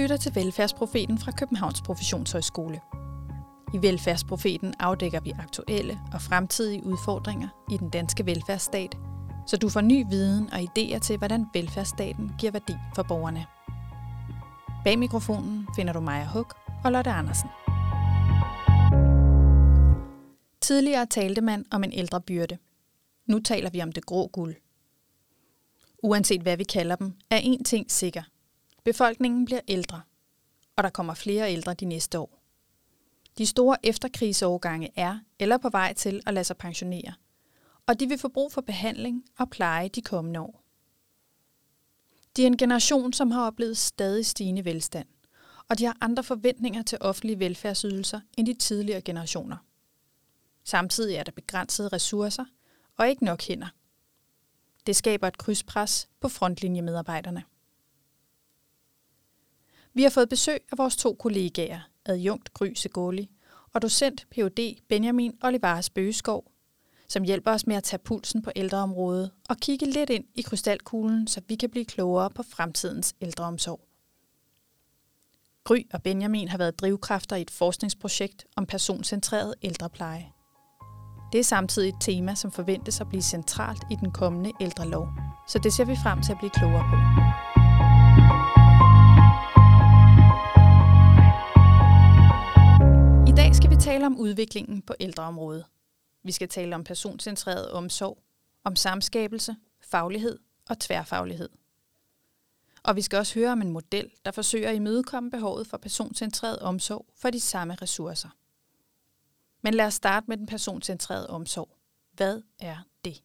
lytter til Velfærdsprofeten fra Københavns Professionshøjskole. I Velfærdsprofeten afdækker vi aktuelle og fremtidige udfordringer i den danske velfærdsstat, så du får ny viden og idéer til, hvordan velfærdsstaten giver værdi for borgerne. Bag mikrofonen finder du Maja Huk og Lotte Andersen. Tidligere talte man om en ældre byrde. Nu taler vi om det grå guld. Uanset hvad vi kalder dem, er én ting sikker. Befolkningen bliver ældre, og der kommer flere ældre de næste år. De store efterkrigsårgange er eller på vej til at lade sig pensionere, og de vil få brug for behandling og pleje de kommende år. De er en generation, som har oplevet stadig stigende velstand, og de har andre forventninger til offentlige velfærdsydelser end de tidligere generationer. Samtidig er der begrænsede ressourcer og ikke nok hænder. Det skaber et krydspres på frontlinjemedarbejderne. Vi har fået besøg af vores to kollegaer, adjunkt Gry Segoli og docent Ph.D. Benjamin Olivares Bøgeskov, som hjælper os med at tage pulsen på ældreområdet og kigge lidt ind i krystalkuglen, så vi kan blive klogere på fremtidens ældreomsorg. Gry og Benjamin har været drivkræfter i et forskningsprojekt om personcentreret ældrepleje. Det er samtidig et tema, som forventes at blive centralt i den kommende ældrelov, så det ser vi frem til at blive klogere på. Om udviklingen på ældreområdet. Vi skal tale om personcentreret omsorg, om samskabelse, faglighed og tværfaglighed. Og vi skal også høre om en model, der forsøger at imødekomme behovet for personcentreret omsorg for de samme ressourcer. Men lad os starte med den personcentrerede omsorg. Hvad er det?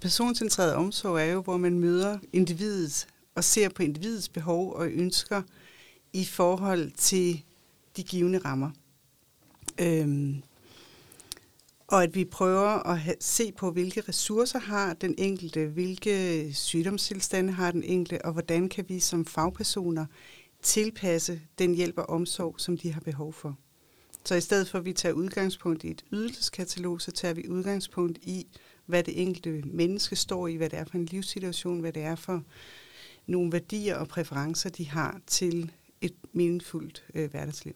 Personcentreret omsorg er jo, hvor man møder individet og ser på individets behov og ønsker i forhold til de givende rammer. Øhm, og at vi prøver at ha- se på, hvilke ressourcer har den enkelte, hvilke sygdomstilstande har den enkelte, og hvordan kan vi som fagpersoner tilpasse den hjælp og omsorg, som de har behov for. Så i stedet for, at vi tager udgangspunkt i et ydelseskatalog, så tager vi udgangspunkt i, hvad det enkelte menneske står i, hvad det er for en livssituation, hvad det er for nogle værdier og præferencer, de har til et meningsfuldt øh, hverdagsliv.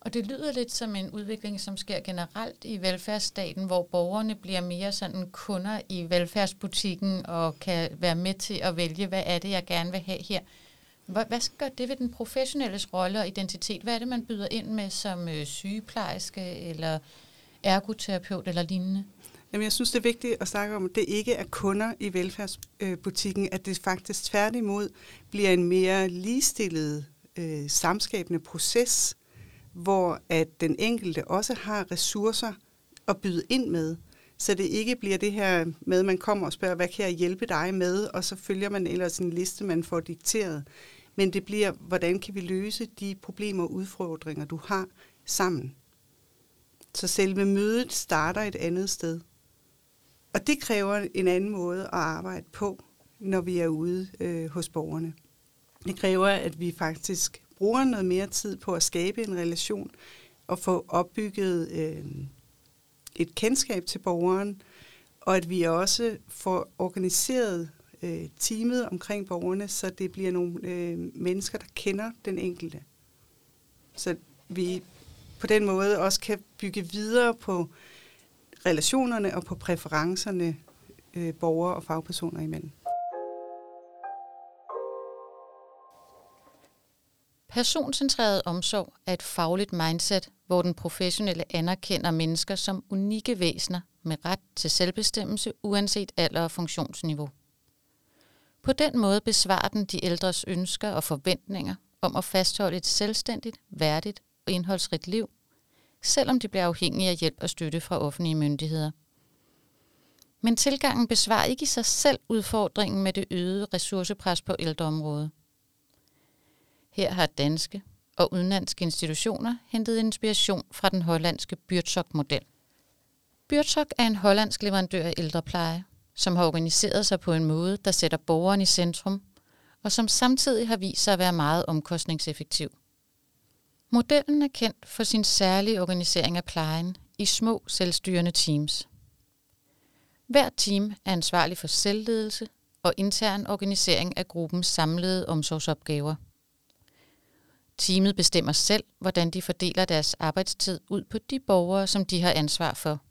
Og det lyder lidt som en udvikling, som sker generelt i velfærdsstaten, hvor borgerne bliver mere sådan kunder i velfærdsbutikken og kan være med til at vælge, hvad er det, jeg gerne vil have her. Hvad, hvad gør det ved den professionelles rolle og identitet? Hvad er det, man byder ind med som øh, sygeplejerske eller ergoterapeut eller lignende? Jamen, jeg synes, det er vigtigt at snakke om, at det ikke er kunder i velfærdsbutikken, at det faktisk tværtimod bliver en mere ligestillet øh, samskabende proces, hvor at den enkelte også har ressourcer at byde ind med, så det ikke bliver det her med, at man kommer og spørger, hvad kan jeg hjælpe dig med, og så følger man ellers en liste, man får dikteret. Men det bliver, hvordan kan vi løse de problemer og udfordringer, du har sammen. Så selve mødet starter et andet sted. Og det kræver en anden måde at arbejde på, når vi er ude øh, hos borgerne. Det kræver, at vi faktisk bruger noget mere tid på at skabe en relation og få opbygget øh, et kendskab til borgeren, og at vi også får organiseret øh, teamet omkring borgerne, så det bliver nogle øh, mennesker, der kender den enkelte. Så vi på den måde også kan bygge videre på relationerne og på præferencerne øh, borgere og fagpersoner imellem. Personcentreret omsorg er et fagligt mindset, hvor den professionelle anerkender mennesker som unikke væsener med ret til selvbestemmelse uanset alder og funktionsniveau. På den måde besvarer den de ældres ønsker og forventninger om at fastholde et selvstændigt, værdigt og indholdsrigt liv, selvom de bliver afhængige af hjælp og støtte fra offentlige myndigheder. Men tilgangen besvarer ikke i sig selv udfordringen med det øgede ressourcepres på ældreområdet. Her har danske og udenlandske institutioner hentet inspiration fra den hollandske Byrtsok-model. Byrtsok er en hollandsk leverandør af ældrepleje, som har organiseret sig på en måde, der sætter borgeren i centrum, og som samtidig har vist sig at være meget omkostningseffektiv. Modellen er kendt for sin særlige organisering af plejen i små selvstyrende teams. Hver team er ansvarlig for selvledelse, og intern organisering af gruppens samlede omsorgsopgaver. Teamet bestemmer selv, hvordan de fordeler deres arbejdstid ud på de borgere, som de har ansvar for.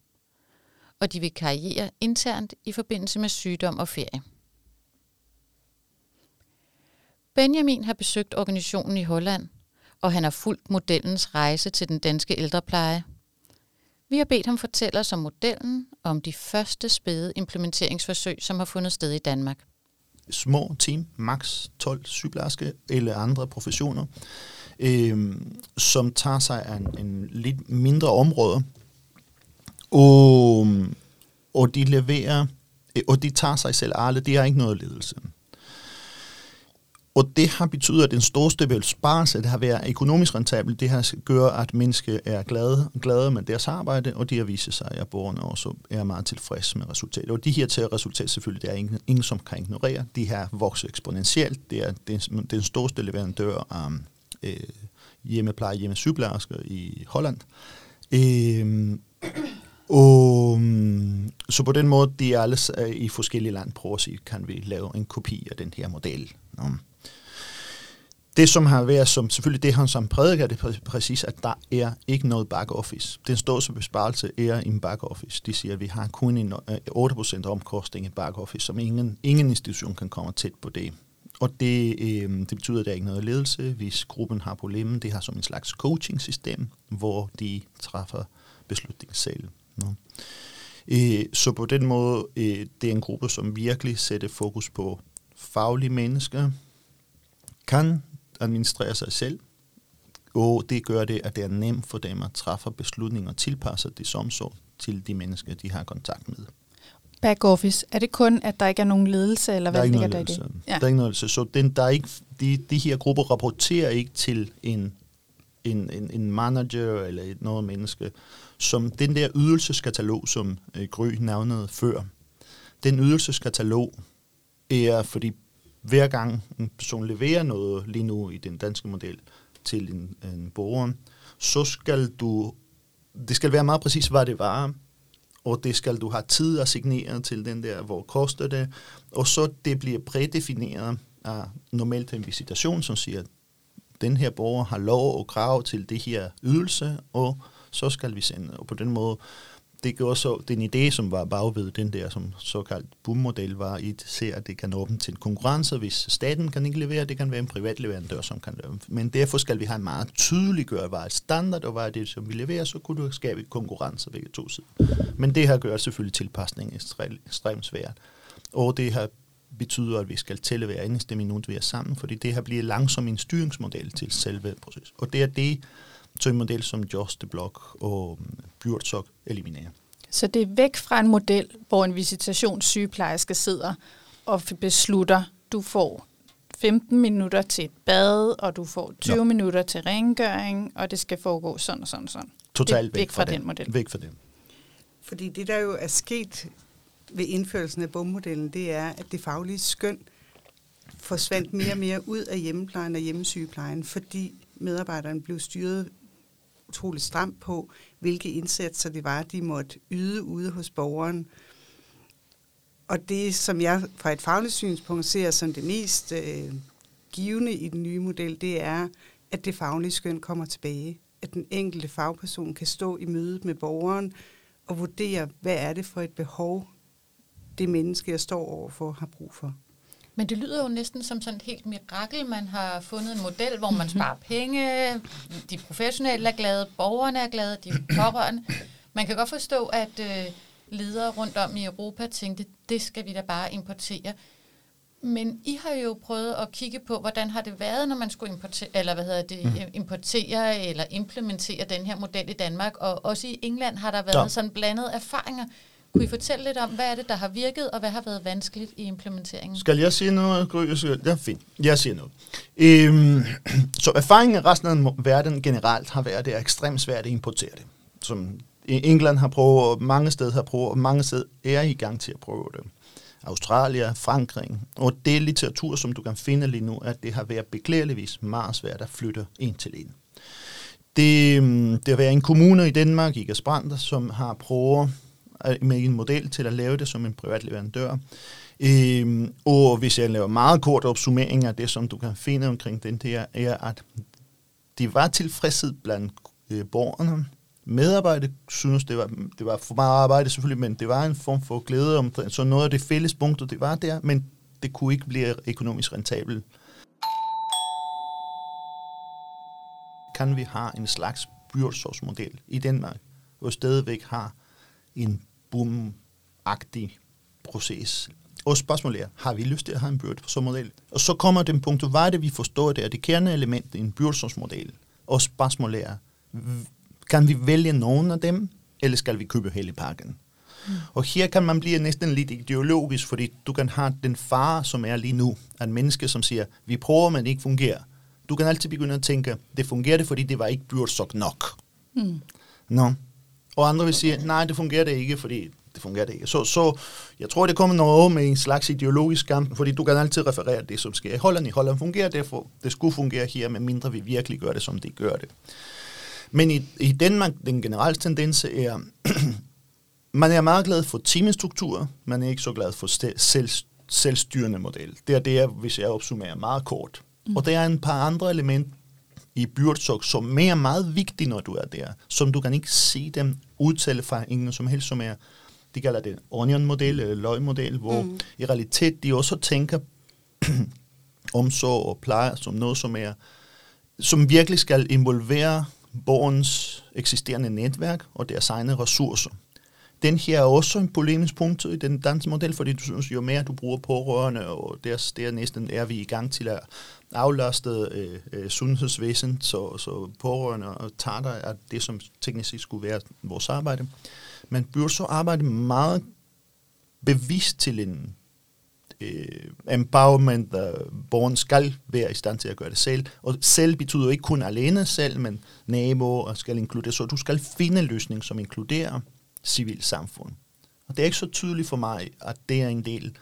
Og de vil karriere internt i forbindelse med sygdom og ferie. Benjamin har besøgt organisationen i Holland, og han har fulgt modellens rejse til den danske ældrepleje. Vi har bedt ham fortælle os om modellen og om de første spæde implementeringsforsøg, som har fundet sted i Danmark. Små team, maks 12 sygeplejerske eller andre professioner, øh, som tager sig af en, en lidt mindre område, og, og de leverer, øh, og de tager sig selv alle, de har ikke noget ledelse. Og det har betydet, at den største besparelse, det har været økonomisk rentabelt, det har gjort, at mennesker er glade, glade med deres arbejde, og de har vist sig, at borgerne også er meget tilfredse med resultatet. Og de her til resultat selvfølgelig, det er ingen, ingen som kan ignorere. De her vokser eksponentielt. Det er den, den største leverandør af øh, hjemmepleje, hjemmesygeplejersker i Holland. Øh, og, mm, så på den måde, de er alle øh, i forskellige lande prøver at sige, kan vi lave en kopi af den her model. Nå det, som har været, som selvfølgelig det, han som prædiker, det er præcis, at der er ikke noget back office. Den som besparelse er en back office. De siger, at vi har kun en øh, 8% omkostning i back office, som ingen, ingen institution kan komme tæt på det. Og det, øh, det betyder, at der er ikke noget ledelse. Hvis gruppen har problemer, det har som en slags coaching-system, hvor de træffer beslutninger selv. No. Øh, så på den måde, øh, det er en gruppe, som virkelig sætter fokus på faglige mennesker, kan administrere sig selv, og det gør det, at det er nemt for dem at træffe beslutninger og tilpasse det som så til de mennesker, de har kontakt med. Back office, er det kun, at der ikke er nogen ledelse, eller hvad der ligger der i det? Ja. Der er ikke noget ledelse, så den, der er ikke, de, de her grupper rapporterer ikke til en, en, en, en manager eller et noget menneske, som den der ydelseskatalog, som øh, Gry navnede før, den ydelseskatalog er, fordi hver gang en person leverer noget lige nu i den danske model til en, en borger, så skal du, det skal være meget præcis, hvad det var, og det skal du have tid at signere til den der, hvor koster det, og så det bliver prædefineret af normalt en visitation, som siger, at den her borger har lov og krav til det her ydelse, og så skal vi sende. Og på den måde det gjorde så, den idé, som var bagved den der som såkaldt BUM-model, var i se, at det kan åbne til konkurrence, hvis staten kan ikke levere, det kan være en privat leverandør, som kan levere. Men derfor skal vi have en meget tydeliggøre, hvad er standard, og hvad er det, som vi leverer, så kunne du skabe konkurrence ved to sider. Men det her gør selvfølgelig tilpasningen ekstremt svært. Og det her betyder, at vi skal tælle hver eneste minut, vi er sammen, fordi det her bliver langsomt en styringsmodel til selve processen. Og det er det, så en model som Just the Block og Bjørtsok eliminerer. Så det er væk fra en model, hvor en visitationssygeplejerske sidder og beslutter, du får 15 minutter til et bad, og du får 20 ja. minutter til rengøring, og det skal foregå sådan og sådan og sådan. Totalt væk, væk fra, fra den model. Væk fra den. Fordi det, der jo er sket ved indførelsen af bommodellen, det er, at det faglige skøn forsvandt mere og mere ud af hjemmeplejen og hjemmesygeplejen, fordi medarbejderne blev styret utrolig stramt på, hvilke indsatser det var, de måtte yde ude hos borgeren. Og det, som jeg fra et fagligt synspunkt ser som det mest øh, givende i den nye model, det er, at det faglige skøn kommer tilbage. At den enkelte fagperson kan stå i mødet med borgeren og vurdere, hvad er det for et behov, det menneske, jeg står overfor, har brug for. Men det lyder jo næsten som sådan et helt mirakel. Man har fundet en model, hvor man sparer penge, de professionelle er glade, borgerne er glade, de pårørende. Man kan godt forstå, at øh, ledere rundt om i Europa tænkte, det skal vi da bare importere. Men I har jo prøvet at kigge på, hvordan har det været, når man skulle importere, eller hvad hedder det, mm. importere eller implementere den her model i Danmark. Og også i England har der været ja. sådan blandede erfaringer. Kunne I fortælle lidt om, hvad er det, der har virket, og hvad har været vanskeligt i implementeringen? Skal jeg sige noget, Gry? Ja, fint. Jeg siger noget. Øhm, så erfaringen af resten af verden generelt har været, at det er ekstremt svært at importere det. Som e- England har prøvet, og mange steder har prøvet, og mange steder er i gang til at prøve det. Australien, Frankrig, og det litteratur, som du kan finde lige nu, at det har været beklageligvis meget svært at flytte en til en. Det, øhm, det har været en kommune i Danmark, i Gasbrander, som har prøvet Øh, med en model til at lave det som en privat leverandør. Øhm, og hvis jeg laver meget kort opsummering af det, som du kan finde omkring den der, er, at det var tilfredshed blandt øh, borgerne. Medarbejde synes, det var, det var for meget arbejde selvfølgelig, men det var en form for glæde om, så noget af det fælles punkter, det var der, men det kunne ikke blive økonomisk rentabelt. Kan vi have en slags byrådsmodel i Danmark, hvor stadigvæk har en boom-agtig proces. Og spørgsmålet er, har vi lyst til at have en byrådsmodel? Og så kommer den punkt, hvad er det, vi forstår, det er det kerneelement i en byrådsmodel. Og spørgsmålet er, kan vi vælge nogen af dem, eller skal vi købe hele pakken? Mm. Og her kan man blive næsten lidt ideologisk, fordi du kan have den far, som er lige nu, at menneske, som siger, vi prøver, men det ikke fungerer. Du kan altid begynde at tænke, det fungerer det, fordi det var ikke byrådsok nok. Mm. No. Og andre vil sige, nej, det fungerer det ikke, fordi det fungerer det ikke. Så, så jeg tror, det kommer noget med en slags ideologisk kamp, fordi du kan altid referere det, som sker i Holland. I Holland fungerer det, for det skulle fungere her, men mindre vi virkelig gør det, som de gør det. Men i, i Danmark, den generelle tendens er, man er meget glad for teamstruktur, man er ikke så glad for selv, selvstyrende model. Det er det, hvis jeg opsummerer meget kort. Mm. Og der er en par andre elementer i byrådsok, som er meget vigtige, når du er der, som du kan ikke se dem udtale fra ingen som helst, som er, de kalder det onion-model eller løg-model, hvor mm. i realitet de også tænker omsorg og pleje som noget, som er, som virkelig skal involvere borgens eksisterende netværk og deres egne ressourcer. Den her er også en polemisk punkt i den danske model, fordi du synes, jo mere du bruger pårørende, og der, der næsten er vi i gang til at aflaste øh, øh, sundhedsvæsen, så, så pårørende og tarter er det, som teknisk set skulle være vores arbejde. Men burde så arbejde meget bevidst til en øh, empowerment, der borgeren skal være i stand til at gøre det selv. Og selv betyder ikke kun alene selv, men naboer skal inkludere. Så du skal finde en løsning, som inkluderer civilsamfund. Og det er ikke så tydeligt for mig, at det er en del,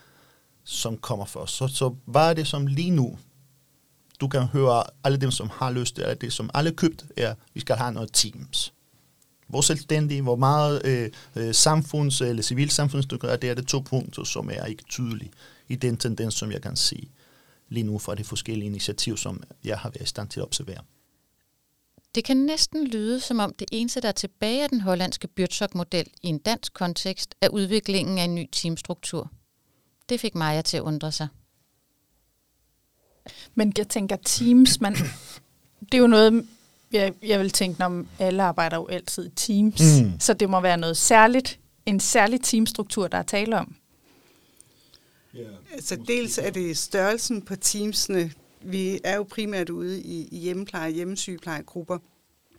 som kommer først. Så, så hvad er det, som lige nu, du kan høre alle dem, som har lyst til, det, som alle købt, er, vi skal have noget teams. Hvor selvstændige, hvor meget øh, øh, samfunds- eller civilsamfundsstykker er, det er det to punkter, som er ikke tydelige i den tendens, som jeg kan se lige nu fra de forskellige initiativer, som jeg har været i stand til at observere. Det kan næsten lyde, som om det eneste, der er tilbage af den hollandske Byrtsok-model i en dansk kontekst, er udviklingen af en ny teamstruktur. Det fik Maja til at undre sig. Men jeg tænker, teams, man, det er jo noget, jeg, jeg vil tænke, når alle arbejder jo altid i teams, mm. så det må være noget særligt, en særlig teamstruktur, der er tale om. Yeah. Altså dels er det størrelsen på teamsene, vi er jo primært ude i, i hjemmepleje, hjemmesygeplejegrupper,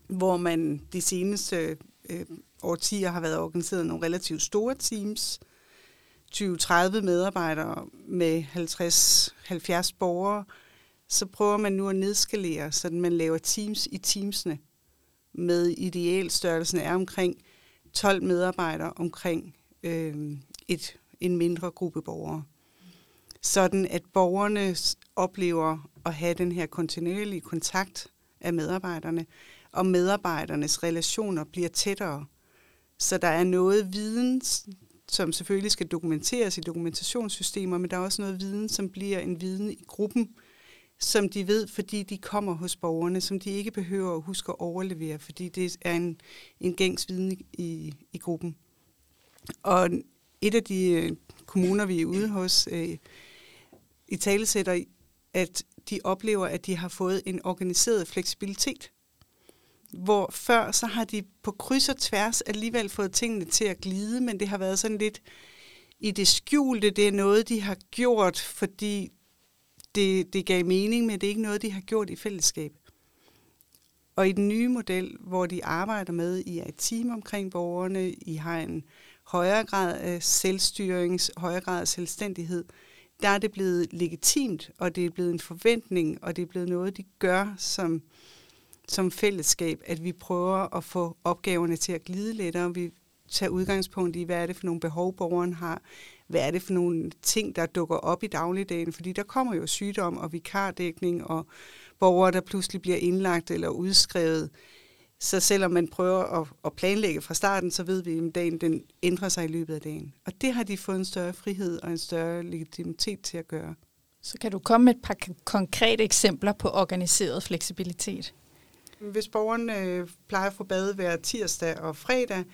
hvor man de seneste øh, årtier har været organiseret nogle relativt store teams, 20-30 medarbejdere med 50-70 borgere, så prøver man nu at nedskalere, så man laver teams i teamsene med idealstørrelsen er omkring 12 medarbejdere omkring øh, et, en mindre gruppe borgere sådan at borgerne oplever at have den her kontinuerlige kontakt af medarbejderne, og medarbejdernes relationer bliver tættere. Så der er noget viden, som selvfølgelig skal dokumenteres i dokumentationssystemer, men der er også noget viden, som bliver en viden i gruppen, som de ved, fordi de kommer hos borgerne, som de ikke behøver at huske at overlevere, fordi det er en, en gængs viden i, i gruppen. Og et af de øh, kommuner, vi er ude hos, øh, i talesætter, at de oplever, at de har fået en organiseret fleksibilitet. Hvor før så har de på kryds og tværs alligevel fået tingene til at glide, men det har været sådan lidt i det skjulte. Det er noget, de har gjort, fordi det, det gav mening, men det er ikke noget, de har gjort i fællesskab. Og i den nye model, hvor de arbejder med, I er et team omkring borgerne, I har en højere grad af selvstyring, højere grad af selvstændighed, der er det blevet legitimt, og det er blevet en forventning, og det er blevet noget, de gør som, som fællesskab, at vi prøver at få opgaverne til at glide lettere. Vi tager udgangspunkt i, hvad er det for nogle behov, borgeren har, hvad er det for nogle ting, der dukker op i dagligdagen, fordi der kommer jo sygdom og vikardækning og borgere, der pludselig bliver indlagt eller udskrevet. Så selvom man prøver at, at planlægge fra starten, så ved vi, at dagen den ændrer sig i løbet af dagen. Og det har de fået en større frihed og en større legitimitet til at gøre. Så kan du komme med et par konkrete eksempler på organiseret fleksibilitet? Hvis borgeren øh, plejer at få bad hver tirsdag og fredag,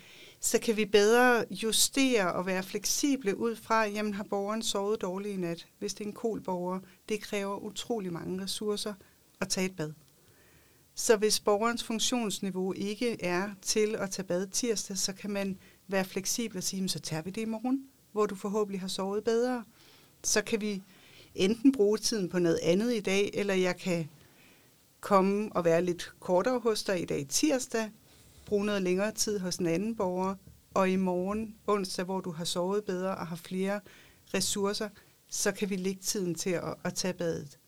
så kan vi bedre justere og være fleksible ud fra, jamen har borgeren sovet dårligt i nat? Hvis det er en kol borger, det kræver utrolig mange ressourcer at tage et bad. Så hvis borgerens funktionsniveau ikke er til at tage bad tirsdag, så kan man være fleksibel og sige, så tager vi det i morgen, hvor du forhåbentlig har sovet bedre. Så kan vi enten bruge tiden på noget andet i dag, eller jeg kan komme og være lidt kortere hos dig i dag tirsdag, bruge noget længere tid hos en anden borger, og i morgen, onsdag, hvor du har sovet bedre og har flere ressourcer, så kan vi lægge tiden til at, at tage badet.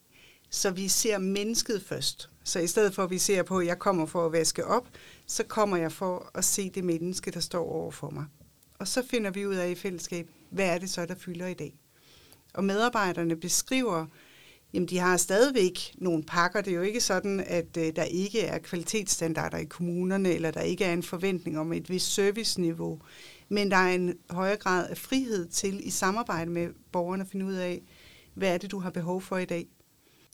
Så vi ser mennesket først. Så i stedet for, at vi ser på, at jeg kommer for at vaske op, så kommer jeg for at se det menneske, der står over for mig. Og så finder vi ud af i fællesskab, hvad er det så, der fylder i dag. Og medarbejderne beskriver, jamen de har stadigvæk nogle pakker. Det er jo ikke sådan, at øh, der ikke er kvalitetsstandarder i kommunerne, eller der ikke er en forventning om et vist serviceniveau. Men der er en højere grad af frihed til i samarbejde med borgerne at finde ud af, hvad er det, du har behov for i dag.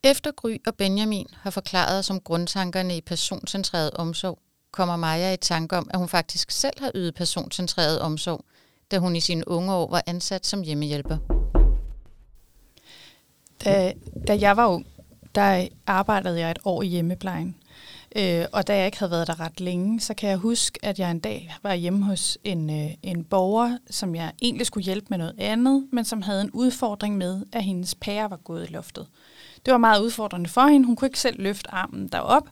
Efter Gry og Benjamin har forklaret os om grundtankerne i personcentreret omsorg, kommer Maja i tanke om, at hun faktisk selv har ydet personcentreret omsorg, da hun i sine unge år var ansat som hjemmehjælper. Da, da jeg var ung, der arbejdede jeg et år i hjemmeplejen. Øh, og da jeg ikke havde været der ret længe, så kan jeg huske, at jeg en dag var hjemme hos en, øh, en borger, som jeg egentlig skulle hjælpe med noget andet, men som havde en udfordring med, at hendes pære var gået i loftet. Det var meget udfordrende for hende. Hun kunne ikke selv løfte armen derop.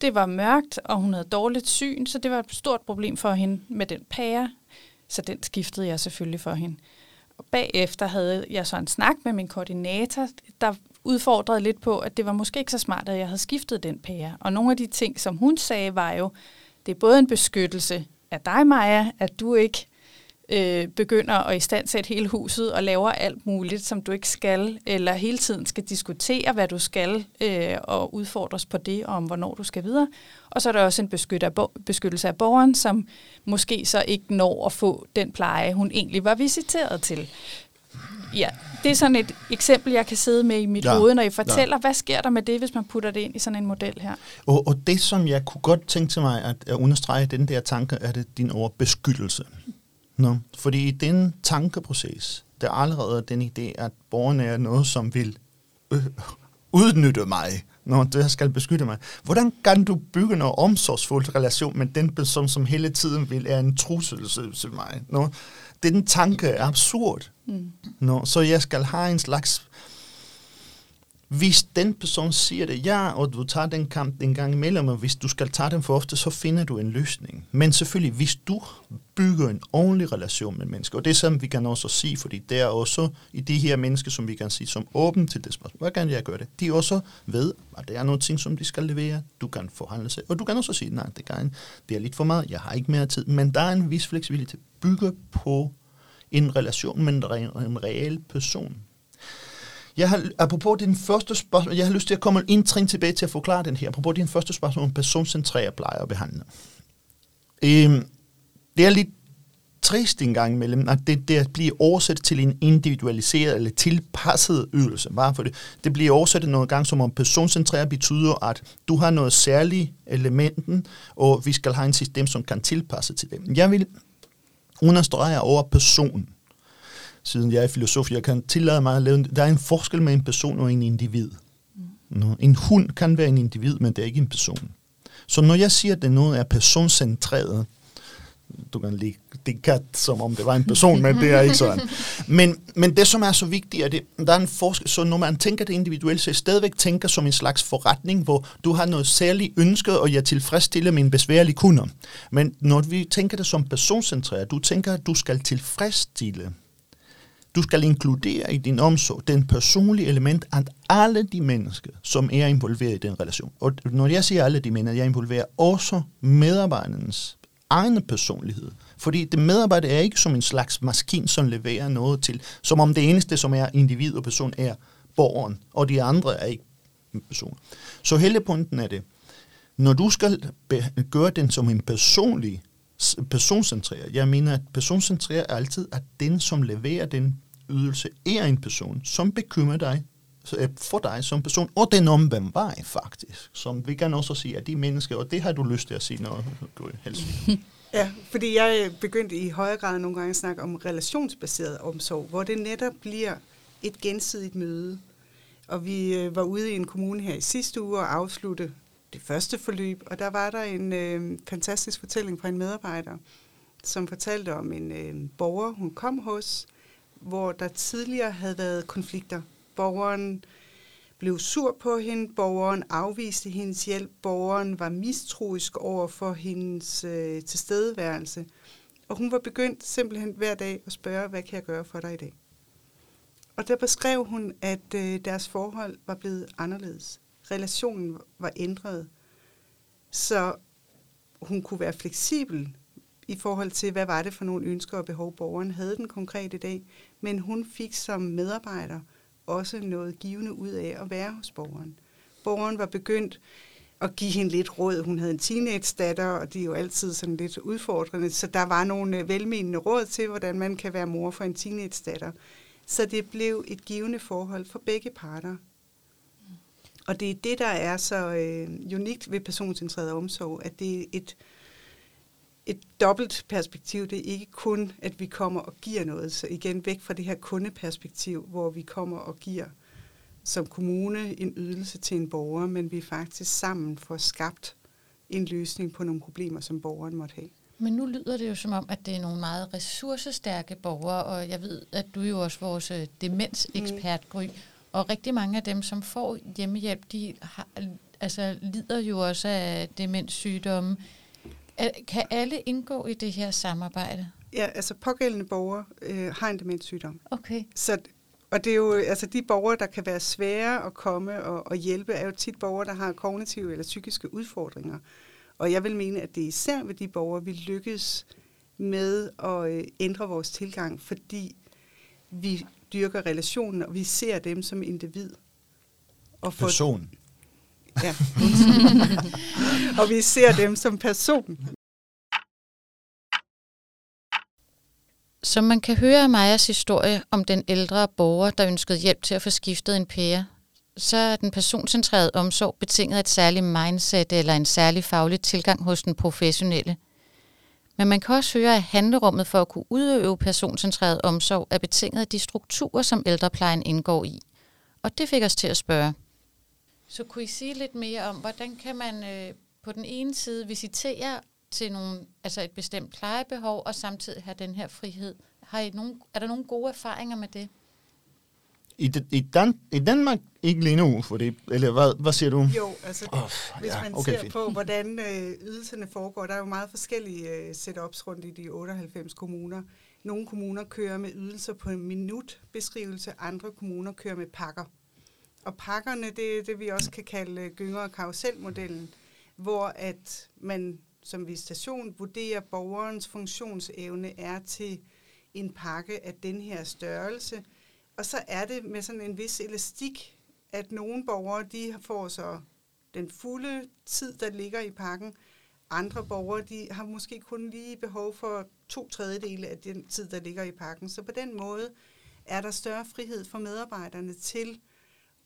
Det var mørkt, og hun havde dårligt syn, så det var et stort problem for hende med den pære. Så den skiftede jeg selvfølgelig for hende. Og bagefter havde jeg så en snak med min koordinator, der udfordrede lidt på, at det var måske ikke så smart, at jeg havde skiftet den pære. Og nogle af de ting, som hun sagde, var jo, det er både en beskyttelse af dig, Maja, at du ikke øh, begynder at istandsætte hele huset og laver alt muligt, som du ikke skal, eller hele tiden skal diskutere, hvad du skal, øh, og udfordres på det, og om hvornår du skal videre. Og så er der også en beskyttelse af borgeren, som måske så ikke når at få den pleje, hun egentlig var visiteret til. Ja, det er sådan et eksempel, jeg kan sidde med i mit ja, hoved, når I fortæller, ja. hvad sker der med det, hvis man putter det ind i sådan en model her? Og, og det, som jeg kunne godt tænke til mig at, at understrege den der tanke, er det din ord beskyttelse. No. Fordi i den tankeproces, der er allerede den idé, at borgerne er noget, som vil øh, udnytte mig, når det skal beskytte mig. Hvordan kan du bygge en omsorgsfuld relation med den person, som hele tiden vil er en trussel til mig? No? Den tanke er absurd. Mm. No? Så jeg skal have en slags hvis den person siger det, ja, og du tager den kamp en gang imellem, og hvis du skal tage den for ofte, så finder du en løsning. Men selvfølgelig, hvis du bygger en ordentlig relation med mennesker, og det er sådan, vi kan også sige, fordi det er også i de her mennesker, som vi kan sige, som åben til det spørgsmål, hvad kan jeg gøre det? De også ved, at der er nogle ting, som de skal levere, du kan forhandle sig, og du kan også sige, nej, det, kan, det er lidt for meget, jeg har ikke mere tid, men der er en vis fleksibilitet, bygger på en relation med en, en reel person, jeg har, apropos din første spørgsmål, jeg har lyst til at komme en trin tilbage til at forklare den her. Apropos din første spørgsmål om personcentreret pleje og behandling. Øhm, det er lidt trist en gang imellem, at det, det bliver oversat til en individualiseret eller tilpasset ydelse. Bare for det. det bliver oversat nogle gange som om personcentreret betyder, at du har noget særligt elementen, og vi skal have en system, som kan tilpasse til dem. Jeg vil understrege over personen siden jeg er filosof, jeg kan tillade mig at lave, der er en forskel mellem en person og en individ. Mm. En hund kan være en individ, men det er ikke en person. Så når jeg siger, at det noget er personcentreret, du kan lige det kat, som om det var en person, men det er ikke sådan. Men, men det, som er så vigtigt, er, det, der er en forskel. Så når man tænker det individuelt, så jeg stadigvæk tænker som en slags forretning, hvor du har noget særligt ønsket, og jeg tilfredsstiller mine besværlige kunder. Men når vi tænker det som personcentreret, du tænker, at du skal tilfredsstille du skal inkludere i din omsorg den personlige element, at alle de mennesker, som er involveret i den relation, og når jeg siger alle de mennesker, jeg involverer også medarbejdernes egen personlighed. Fordi det medarbejder er ikke som en slags maskin, som leverer noget til, som om det eneste, som er individ og person, er borgeren, og de andre er ikke en person. Så hele pointen er det. når du skal gøre den som en personlig personcentreret. Jeg mener, at personcentreret er altid, at den, som leverer den ydelse, er en person, som bekymrer dig øh, for dig som person, og den omvendt vej faktisk, som vi kan også sige, at de mennesker, og det har du lyst til at sige noget, du helst. Ja, fordi jeg begyndte i højere grad nogle gange at snakke om relationsbaseret omsorg, hvor det netop bliver et gensidigt møde. Og vi øh, var ude i en kommune her i sidste uge og afslutte det første forløb, og der var der en øh, fantastisk fortælling fra en medarbejder, som fortalte om en øh, borger, hun kom hos, hvor der tidligere havde været konflikter. Borgeren blev sur på hende, borgeren afviste hendes hjælp, borgeren var mistroisk over for hendes øh, tilstedeværelse, og hun var begyndt simpelthen hver dag at spørge, hvad kan jeg gøre for dig i dag? Og der beskrev hun, at øh, deres forhold var blevet anderledes. Relationen var ændret, så hun kunne være fleksibel i forhold til, hvad var det for nogle ønsker og behov, borgeren havde den konkrete dag. Men hun fik som medarbejder også noget givende ud af at være hos borgeren. Borgeren var begyndt at give hende lidt råd. Hun havde en teenage-datter, og det er jo altid sådan lidt udfordrende, så der var nogle øh, velmenende råd til, hvordan man kan være mor for en teenage-datter. Så det blev et givende forhold for begge parter. Og det er det, der er så øh, unikt ved personcentreret omsorg, at det er et, et dobbelt perspektiv. Det er ikke kun, at vi kommer og giver noget. Så igen væk fra det her kundeperspektiv, hvor vi kommer og giver som kommune en ydelse til en borger, men vi faktisk sammen får skabt en løsning på nogle problemer, som borgeren måtte have. Men nu lyder det jo som om, at det er nogle meget ressourcestærke borgere, og jeg ved, at du er jo også vores øh, demensekspert, Gry, og rigtig mange af dem, som får hjemmehjælp, de har, altså, lider jo også af demenssygdomme. Kan alle indgå i det her samarbejde? Ja, altså pågældende borgere øh, har en demenssygdom. Okay. Så, og det er jo, altså de borgere, der kan være svære at komme og, og hjælpe, er jo tit borgere, der har kognitive eller psykiske udfordringer. Og jeg vil mene, at det er især ved de borgere, vi lykkes med at øh, ændre vores tilgang, fordi vi dyrker relationen, og vi ser dem som individ. Og for, person. Ja. og vi ser dem som person. Som man kan høre af Majas historie om den ældre borger, der ønskede hjælp til at få skiftet en pære, så er den personcentrerede omsorg betinget af et særligt mindset eller en særlig faglig tilgang hos den professionelle. Men man kan også høre, at handlerummet for at kunne udøve personcentreret omsorg er betinget af de strukturer, som ældreplejen indgår i. Og det fik os til at spørge. Så kunne I sige lidt mere om, hvordan kan man øh, på den ene side visitere til nogle, altså et bestemt plejebehov, og samtidig have den her frihed? Har I nogen, er der nogle gode erfaringer med det? I, i, Dan, I Danmark ikke lige nu, for det, eller hvad, hvad siger du? Jo, altså oh, hvis ja, man okay, ser fint. på, hvordan øh, ydelserne foregår, der er jo meget forskellige øh, setups rundt i de 98 kommuner. Nogle kommuner kører med ydelser på en minutbeskrivelse, andre kommuner kører med pakker. Og pakkerne, det er det, vi også kan kalde øh, gynger- og karuselmodellen, hvor at man som visitation vurderer borgerens funktionsevne er til en pakke af den her størrelse – og så er det med sådan en vis elastik, at nogle borgere de får så den fulde tid, der ligger i pakken. Andre borgere de har måske kun lige behov for to tredjedele af den tid, der ligger i pakken. Så på den måde er der større frihed for medarbejderne til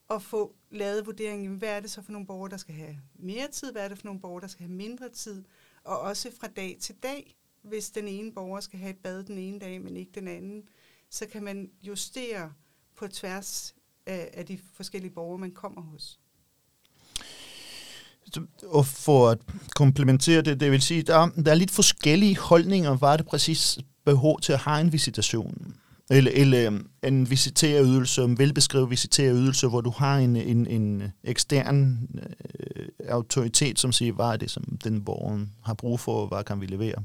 at få lavet vurderingen, hvad er det så for nogle borgere, der skal have mere tid, hvad er det for nogle borgere, der skal have mindre tid, og også fra dag til dag, hvis den ene borger skal have et bad den ene dag, men ikke den anden, så kan man justere på tværs af, af de forskellige borgere, man kommer hos. Og for at komplementere det, det vil sige, der, der er lidt forskellige holdninger, hvad er det præcis behov til at have en visitation. Eller, eller øhm, en visiterydelse, en velbeskrevet visiterydelse, hvor du har en, en, en ekstern øh, autoritet, som siger, hvad er det, som den borger har brug for, og hvad kan vi levere.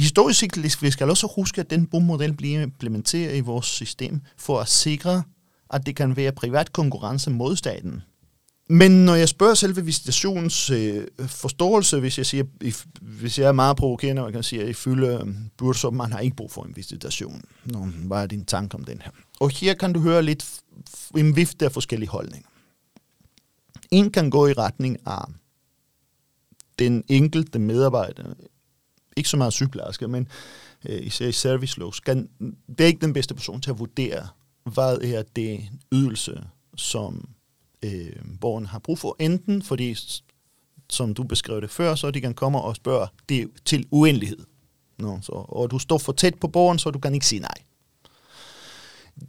Historisk set, vi skal også huske, at den bommodel bliver implementeret i vores system for at sikre, at det kan være privat konkurrence mod staten. Men når jeg spørger selve visitationens øh, forståelse, hvis jeg, siger, if, hvis jeg er meget provokerende, og kan sige, at i fylde øh, burde, så man har ikke brug for en visitation. Nå, hvad er din tanke om den her? Og her kan du høre lidt en vifte af forskellige holdninger. En kan gå i retning af, den enkelte medarbejder, ikke så meget sygeplejerske, men øh, især i servicelov, skal, det er ikke den bedste person til at vurdere, hvad er det ydelse, som øh, borgerne har brug for. Enten fordi, som du beskrev det før, så de kan komme og spørge det til uendelighed. Nå, så, og du står for tæt på borgeren, så du kan ikke sige nej.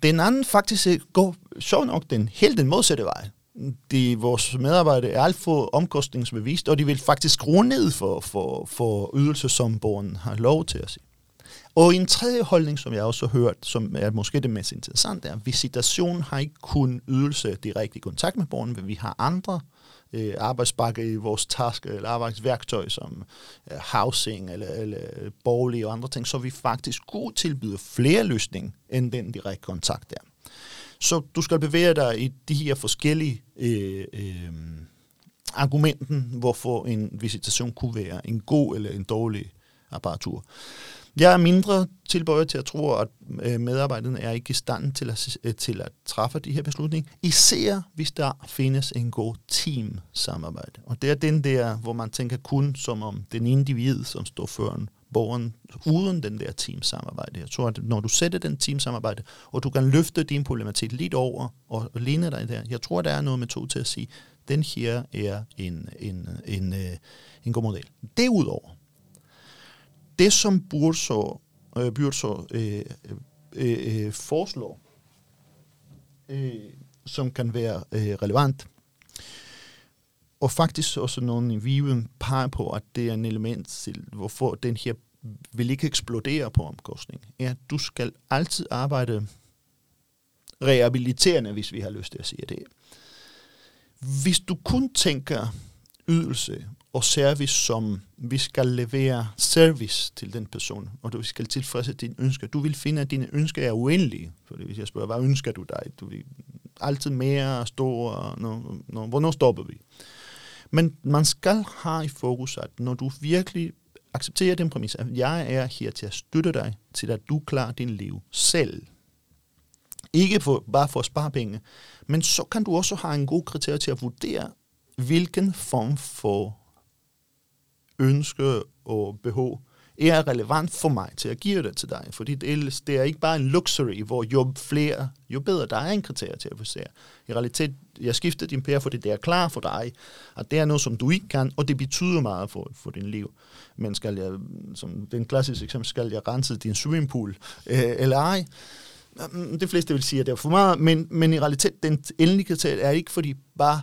Den anden faktisk øh, går sjovt nok den helt den modsatte vej. De, vores medarbejdere er alt for omkostningsbevist, og de vil faktisk skrue ned for, for, for ydelse, som borgeren har lov til at sige. Og en tredje holdning, som jeg også har hørt, som er måske det mest interessante, er, at visitation har ikke kun ydelse direkte i kontakt med borgeren, men vi har andre øh, arbejdsbakke i vores task eller arbejdsværktøj, som øh, housing eller, eller bolig og andre ting, så vi faktisk kunne tilbyde flere løsninger end den direkte kontakt der. Så du skal bevæge dig i de her forskellige øh, øh, argumenten, hvorfor en visitation kunne være en god eller en dårlig apparatur. Jeg er mindre tilbøjet til at tro, at øh, medarbejderne er ikke i stand til at, øh, til at træffe de her beslutninger, især hvis der findes en god team-samarbejde. Og det er den der, hvor man tænker kun som om den individ, som står foran borgeren, uden den der team-samarbejde. Jeg tror, at når du sætter den team-samarbejde, og du kan løfte din problematik lidt over og ligne dig der, jeg tror, der er noget metode til at sige, den her er en, en, en, en, en god model. Derudover, det, som Burso, øh, Burso øh, øh, øh, foreslår, øh, som kan være øh, relevant, og faktisk også nogle i Viven peger på, at det er en element til, hvorfor den her vil ikke eksplodere på omkostning, er, at du skal altid arbejde rehabiliterende, hvis vi har lyst til at sige det. Hvis du kun tænker ydelse og service, som vi skal levere service til den person, og du skal tilfredse dine ønsker. Du vil finde, at dine ønsker er uendelige. For hvis jeg spørger, hvad ønsker du dig? Du vil altid mere, stor, no, no, hvornår stopper vi? Men man skal have i fokus, at når du virkelig accepterer den præmis, at jeg er her til at støtte dig, til at du klarer din liv selv. Ikke for, bare for at spare penge, men så kan du også have en god kriterie til at vurdere, hvilken form for ønske og behov er relevant for mig til at give det til dig. Fordi det, det er ikke bare en luxury, hvor jo flere, jo bedre der er en kriterie til at forsere. I realitet, jeg skifter din pære, fordi det er klar for dig, at det er noget, som du ikke kan, og det betyder meget for, for din liv. Men skal jeg, som den klassiske eksempel, skal jeg rense din swimmingpool, øh, eller ej? Mm, de fleste vil sige, at det er for meget, men, men i realitet, den endelige kriterie er ikke, fordi bare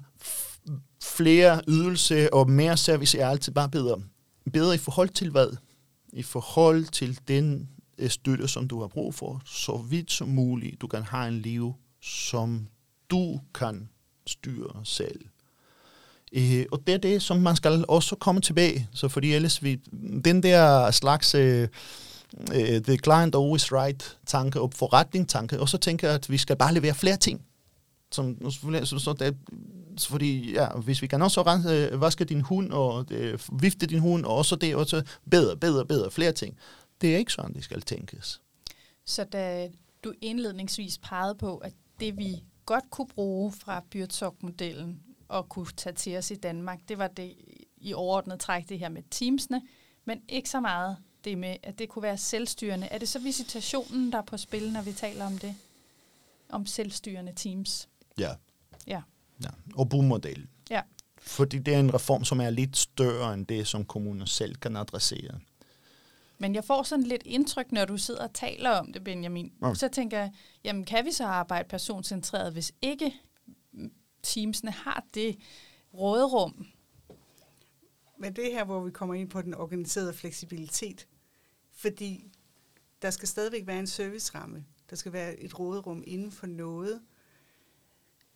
flere ydelse og mere service er altid bare bedre. Bedre i forhold til hvad? I forhold til den øh, støtte, som du har brug for, så vidt som muligt, du kan have en liv, som du kan styre selv. Øh, og det er det, som man skal også komme tilbage. Så fordi ellers vi, den der slags øh, øh the client always right tanke og forretning tanke, og så tænker jeg, at vi skal bare levere flere ting. Som, så, så det, fordi ja, hvis vi kan også rense, øh, vaske din hund og øh, vifte din hund, og også det, også bedre, bedre, bedre, flere ting. Det er ikke sådan, det skal tænkes. Så da du indledningsvis pegede på, at det vi godt kunne bruge fra Byrtok-modellen og kunne tage til os i Danmark, det var det i overordnet træk, det her med teamsene, men ikke så meget det med, at det kunne være selvstyrende. Er det så visitationen, der er på spil, når vi taler om det? Om selvstyrende teams? Ja. Ja. ja. Og bommodel. Ja. Fordi det er en reform, som er lidt større end det, som kommunen selv kan adressere. Men jeg får sådan lidt indtryk, når du sidder og taler om det, Benjamin. Ja. Så tænker jeg, jamen kan vi så arbejde personcentreret, hvis ikke teamsene har det råderum? Men det er her, hvor vi kommer ind på den organiserede fleksibilitet. Fordi der skal stadigvæk være en serviceramme. Der skal være et råderum inden for noget.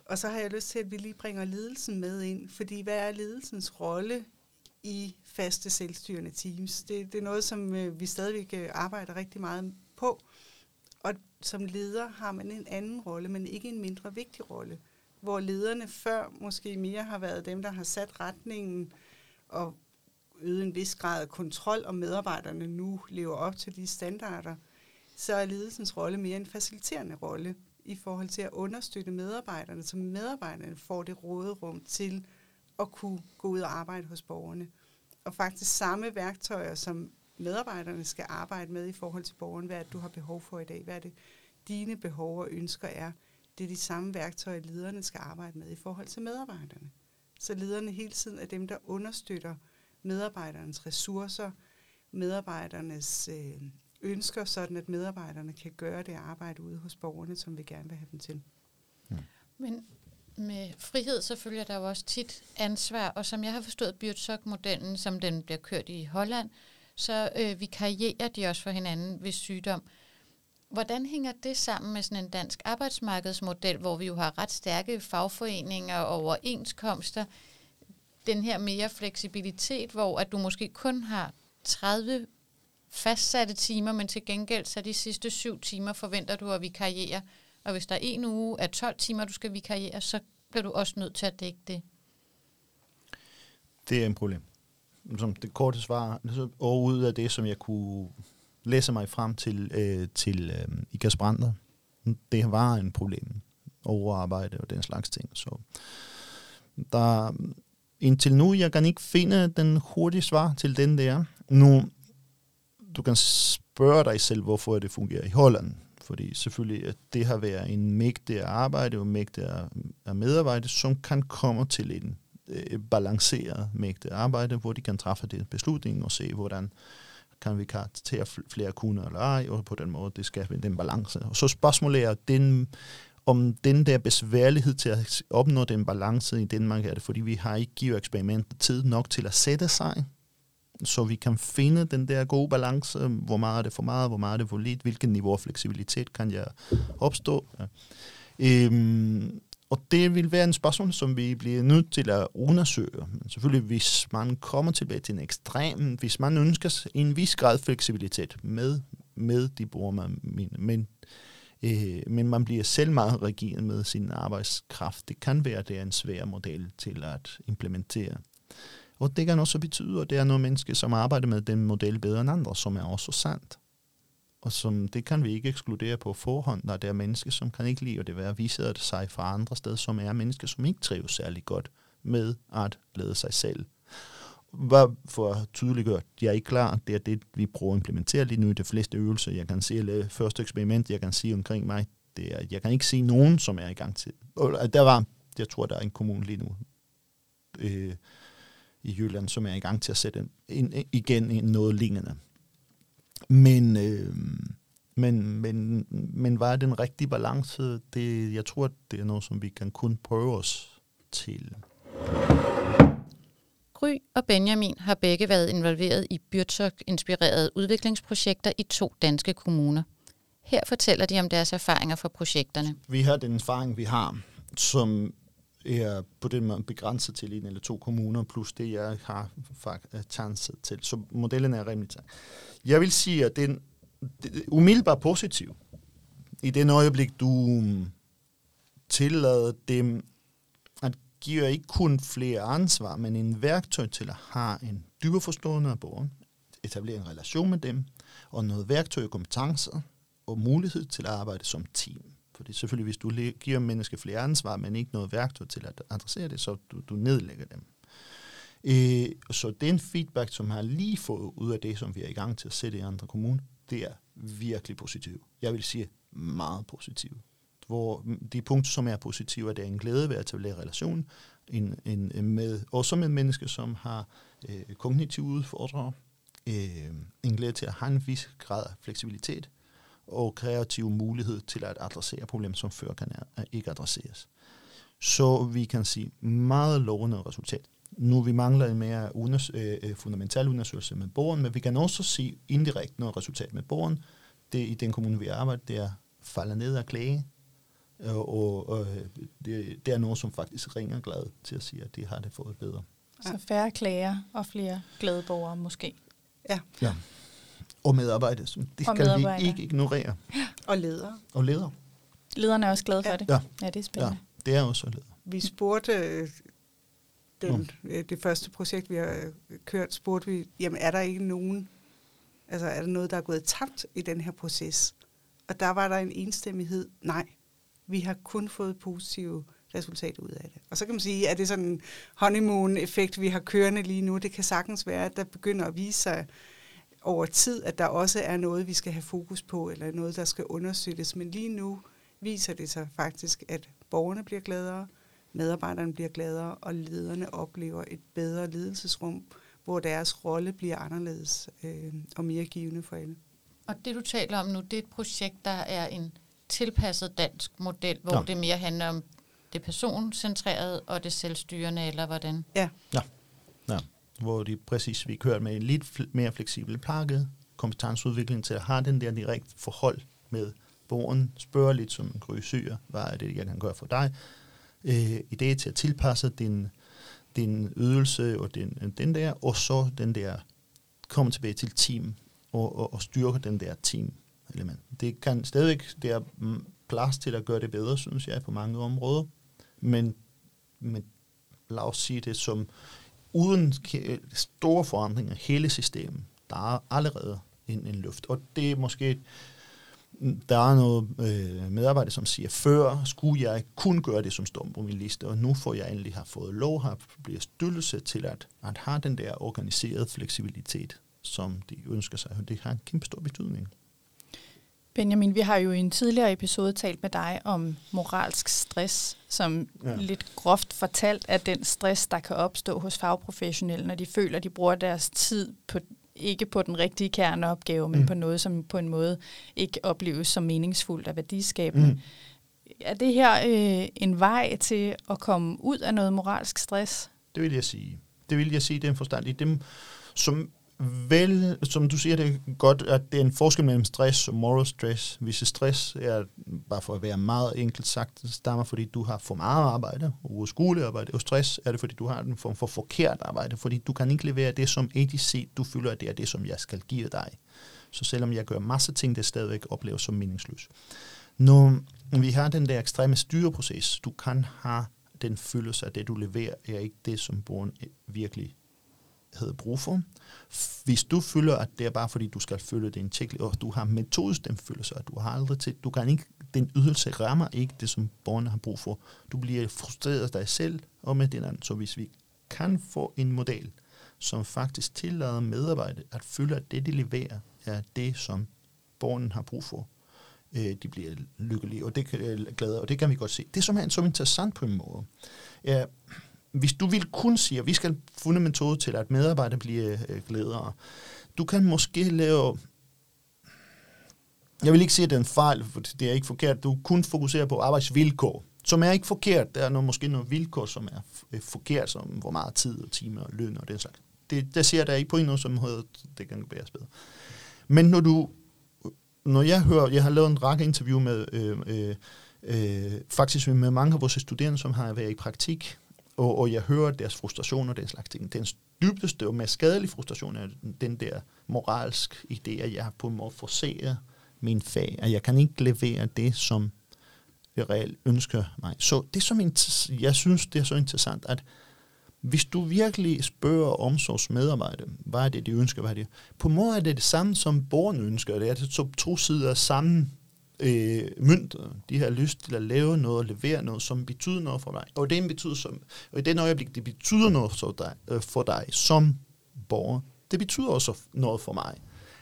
Og så har jeg lyst til, at vi lige bringer ledelsen med ind, fordi hvad er ledelsens rolle i faste selvstyrende teams? Det, det er noget, som øh, vi stadigvæk øh, arbejder rigtig meget på. Og som leder har man en anden rolle, men ikke en mindre vigtig rolle. Hvor lederne før måske mere har været dem, der har sat retningen og øget en vis grad af kontrol, og medarbejderne nu lever op til de standarder, så er ledelsens rolle mere en faciliterende rolle i forhold til at understøtte medarbejderne, så medarbejderne får det råderum til at kunne gå ud og arbejde hos borgerne. og faktisk samme værktøjer, som medarbejderne skal arbejde med i forhold til borgeren. Hvad er det, du har behov for i dag? Hvad er det, dine behov og ønsker er? Det er de samme værktøjer, lederne skal arbejde med i forhold til medarbejderne. Så lederne hele tiden er dem, der understøtter medarbejdernes ressourcer, medarbejdernes øh, ønsker, sådan at medarbejderne kan gøre det arbejde ude hos borgerne, som vi gerne vil have dem til. Men med frihed så følger der jo også tit ansvar, og som jeg har forstået Byrtsok-modellen, som den bliver kørt i Holland, så øh, vi karrierer de også for hinanden ved sygdom. Hvordan hænger det sammen med sådan en dansk arbejdsmarkedsmodel, hvor vi jo har ret stærke fagforeninger og overenskomster? Den her mere fleksibilitet, hvor at du måske kun har 30 fastsatte timer, men til gengæld så de sidste syv timer forventer du at vi karrierer. Og hvis der er en uge af 12 timer, du skal vikariere, så bliver du også nødt til at dække det. Det er en problem. Som det korte svar, og ud af det, som jeg kunne læse mig frem til, øh, til øh, Ikas Brander, det var en problem. Overarbejde og den slags ting. Så der, indtil nu, jeg kan ikke finde den hurtige svar til den der. Nu, du kan spørge dig selv, hvorfor det fungerer i Holland. Fordi selvfølgelig, at det har været en mægtig arbejde og mægtig af medarbejde, som kan komme til en øh, balanceret mægtig arbejde, hvor de kan træffe det beslutning og se, hvordan kan vi karaktere flere kunder eller ej, og på den måde, det skaber den balance. Og så spørgsmålet er, den, om den der besværlighed til at opnå den balance i Danmark er det, fordi vi har ikke givet eksperimentet tid nok til at sætte sig, så vi kan finde den der gode balance, øh, hvor meget er det for meget, hvor meget er det for lidt, hvilken niveau af fleksibilitet kan jeg opstå. Ja. Øhm, og det vil være en spørgsmål, som vi bliver nødt til at undersøge. Men selvfølgelig, hvis man kommer tilbage til en ekstrem, hvis man ønsker en vis grad fleksibilitet med, med de bruger man, men, øh, men man bliver selv meget rigid med sin arbejdskraft. Det kan være, at det er en svær model til at implementere. Og det kan også betyde, at det er nogle mennesker, som arbejder med den model bedre end andre, som er også sandt. Og som, det kan vi ikke ekskludere på forhånd, når det er mennesker, som kan ikke lide, og det være viser det sig fra andre steder, som er mennesker, som ikke trives særlig godt med at lede sig selv. Hvad for at tydeliggøre, jeg er ikke klar, det er det, vi prøver at implementere lige nu i de fleste øvelser. Jeg kan se, eller første eksperiment, jeg kan sige omkring mig, det er, jeg kan ikke se nogen, som er i gang til. Der var, jeg tror, der er en kommune lige nu, øh, i Jylland, som er i gang til at sætte ind, igen ind noget lignende. Men, øh, men, men, men hvad er den rigtige balance? Det, jeg tror, det er noget, som vi kan kun prøve os til. Gry og Benjamin har begge været involveret i Byrtok-inspirerede udviklingsprojekter i to danske kommuner. Her fortæller de om deres erfaringer fra projekterne. Vi har den erfaring, vi har, som er på den måde begrænset til en eller to kommuner, plus det, jeg har chance øh, til. Så modellen er rimelig tak. Jeg vil sige, at den umiddelbart positiv. I den øjeblik, du mm, tillader dem at give ikke kun flere ansvar, men en værktøj til at have en dybere forstående af borgeren, etablere en relation med dem, og noget værktøj og kompetencer, og mulighed til at arbejde som team. Fordi selvfølgelig, hvis du giver mennesker flere ansvar, men ikke noget værktøj til at adressere det, så du, du nedlægger dem. Øh, så den feedback, som har lige fået ud af det, som vi er i gang til at sætte i andre kommuner, det er virkelig positivt. Jeg vil sige meget positivt. Hvor mm, de punkter, som er positive, er det en glæde ved at etablere relation en, en, med, også med mennesker, som har øh, kognitive udfordringer, øh, en glæde til at have en vis grad af fleksibilitet, og kreativ mulighed til at adressere problemer, som før kan ikke adresseres. Så vi kan sige meget lovende resultat. Nu vi mangler en mere unders- øh, øh, fundamental undersøgelse med borgeren, men vi kan også se indirekte noget resultat med borgeren. Det i den kommune, vi arbejder, det er falder ned af klage, og, og det, det er noget, som faktisk ringer glad til at sige, at de har det fået bedre. Så færre klager og flere glade borgere måske. Ja. ja. Og medarbejdere. Det og kan vi ikke ignorere. Og ledere. Og ledere. Lederne er også glade for ja. det. Ja. ja, det er spændende. Ja, det er også ledere. Vi spurgte øh, den, mm. det første projekt, vi har kørt, spurgte vi, jamen er der ikke nogen, altså er der noget, der er gået tabt i den her proces? Og der var der en enstemmighed, nej, vi har kun fået positive resultat ud af det. Og så kan man sige, at det er sådan en honeymoon-effekt, vi har kørende lige nu. Det kan sagtens være, at der begynder at vise sig over tid, at der også er noget, vi skal have fokus på, eller noget, der skal undersøges. Men lige nu viser det sig faktisk, at borgerne bliver gladere, medarbejderne bliver gladere, og lederne oplever et bedre ledelsesrum, hvor deres rolle bliver anderledes øh, og mere givende for alle. Og det, du taler om nu, det er et projekt, der er en tilpasset dansk model, hvor ja. det mere handler om det personcentrerede og det selvstyrende, eller hvordan? Ja. Ja, ja hvor de præcis, vi kører med en lidt fl- mere fleksibel pakke, kompetenceudvikling til at have den der direkte forhold med borgeren, spørger lidt som en krysyr, hvad er det, jeg kan gøre for dig, øh, idé til at tilpasse din, din ydelse og den, den der, og så den der, komme tilbage til team, og, og, og styrke den der team element. Det kan stadigvæk, det er plads til at gøre det bedre, synes jeg, på mange områder, men, men lad os sige det som, uden store forandringer hele systemet, der er allerede en, en luft. Og det er måske, mm, der er noget øh, medarbejder, som siger, før skulle jeg kun gøre det, som står på min liste, og nu får jeg endelig har fået lov, har bliver styrelse til at, at have den der organiserede fleksibilitet, som de ønsker sig, og det har en kæmpe stor betydning. Benjamin, vi har jo i en tidligere episode talt med dig om moralsk stress, som ja. lidt groft fortalt er den stress, der kan opstå hos fagprofessionelle, når de føler, at de bruger deres tid på ikke på den rigtige kerneopgave, men mm. på noget, som på en måde ikke opleves som meningsfuldt og værdiskabende. Mm. Er det her øh, en vej til at komme ud af noget moralsk stress? Det vil jeg sige. Det vil jeg sige, det er en forstand i dem, som vel, som du siger det er godt, at det er en forskel mellem stress og moral stress. Hvis stress er, bare for at være meget enkelt sagt, stammer fordi du har for meget arbejde, og skolearbejde, og stress er det fordi du har en form for forkert arbejde, fordi du kan ikke levere det som ADC, du føler, at det er det, som jeg skal give dig. Så selvom jeg gør masse ting, det stadigvæk opleves som meningsløst. Når vi har den der ekstreme styreproces, du kan have den følelse, at det, du leverer, er ikke det, som borgeren eh, virkelig hedder brug for. Hvis du føler, at det er bare fordi, du skal følge din tjek, og du har metodisk den følelse, at du har aldrig til, du kan ikke, den ydelse rammer ikke det, som borgerne har brug for. Du bliver frustreret af dig selv og med den anden. Så hvis vi kan få en model, som faktisk tillader medarbejdere at føle, at det, de leverer, er det, som borgerne har brug for, øh, de bliver lykkelige, og det kan, øh, glade, og det kan vi godt se. Det, som er så interessant på en måde, er, hvis du vil kun sige, at vi skal finde en metode til, at medarbejdere bliver øh, glædere, du kan måske lave... Jeg vil ikke sige, at det er en fejl, for det er ikke forkert. Du kun fokuserer på arbejdsvilkår, som er ikke forkert. Der er noget, måske nogle vilkår, som er øh, forkert, som hvor meget tid og timer og løn og den slags. Det, der ser der ikke på noget, som hedder, det kan være bedre. Men når du, når jeg hører, jeg har lavet en række interview med, øh, øh, øh, faktisk med mange af vores studerende, som har været i praktik og, og jeg hører deres frustration og den slags ting. Den dybeste og mest skadelige frustration er den der moralsk idé, at jeg på en måde forser min fag, at jeg kan ikke levere det, som jeg reelt ønsker mig. Så det, som jeg synes, det er så interessant, at hvis du virkelig spørger omsorgsmedarbejdere, hvad er det, de ønsker, hvad er det? På en måde er det det samme, som borgerne ønsker. Det er to, to sider sammen øh, mønt, øh, de har lyst til at lave noget og levere noget, som betyder noget for dig. Og, det betyder som, og i den øjeblik, det betyder noget for dig, øh, for dig som borger, det betyder også noget for mig.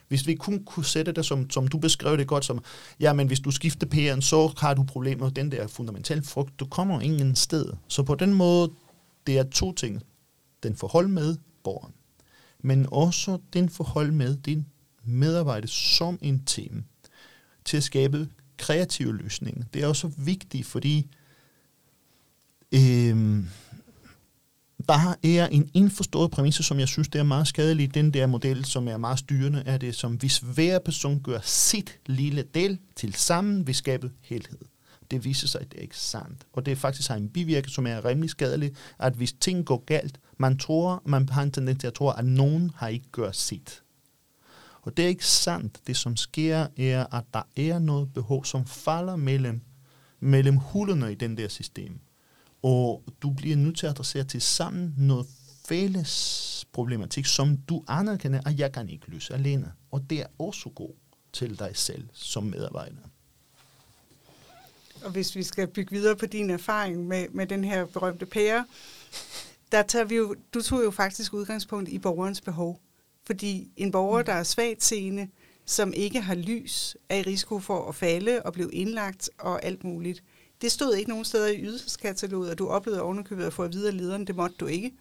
Hvis vi kun kunne sætte det, som, som du beskrev det godt, som, ja, men hvis du skifter PR'en, så har du problemer med den der fundamentale frugt. Du kommer ingen sted. Så på den måde, det er to ting. Den forhold med borgeren, men også den forhold med din medarbejder som en team til at skabe kreative løsninger. Det er også vigtigt, fordi øh, der er en indforstået præmis, som jeg synes, det er meget skadelig. Den der model, som er meget styrende, er det, som hvis hver person gør sit lille del til sammen, vil skabe helhed. Det viser sig, at det er ikke sandt. Og det er faktisk har en bivirkning, som er rimelig skadelig, at hvis ting går galt, man tror, man har en tendens til at tro, at nogen har ikke gjort sit. Og det er ikke sandt. Det, som sker, er, at der er noget behov, som falder mellem, mellem hullerne i den der system. Og du bliver nødt til at adressere til sammen noget fælles problematik, som du anerkender, at jeg kan ikke løse alene. Og det er også god til dig selv som medarbejder. Og hvis vi skal bygge videre på din erfaring med, med den her berømte pære, der tager vi jo, du tog jo faktisk udgangspunkt i borgerens behov. Fordi en borger, der er svagt seende, som ikke har lys, er i risiko for at falde og blive indlagt og alt muligt. Det stod ikke nogen steder i ydelseskataloget, og du oplevede ovenikøbet at få at vide af lederen, det måtte du ikke.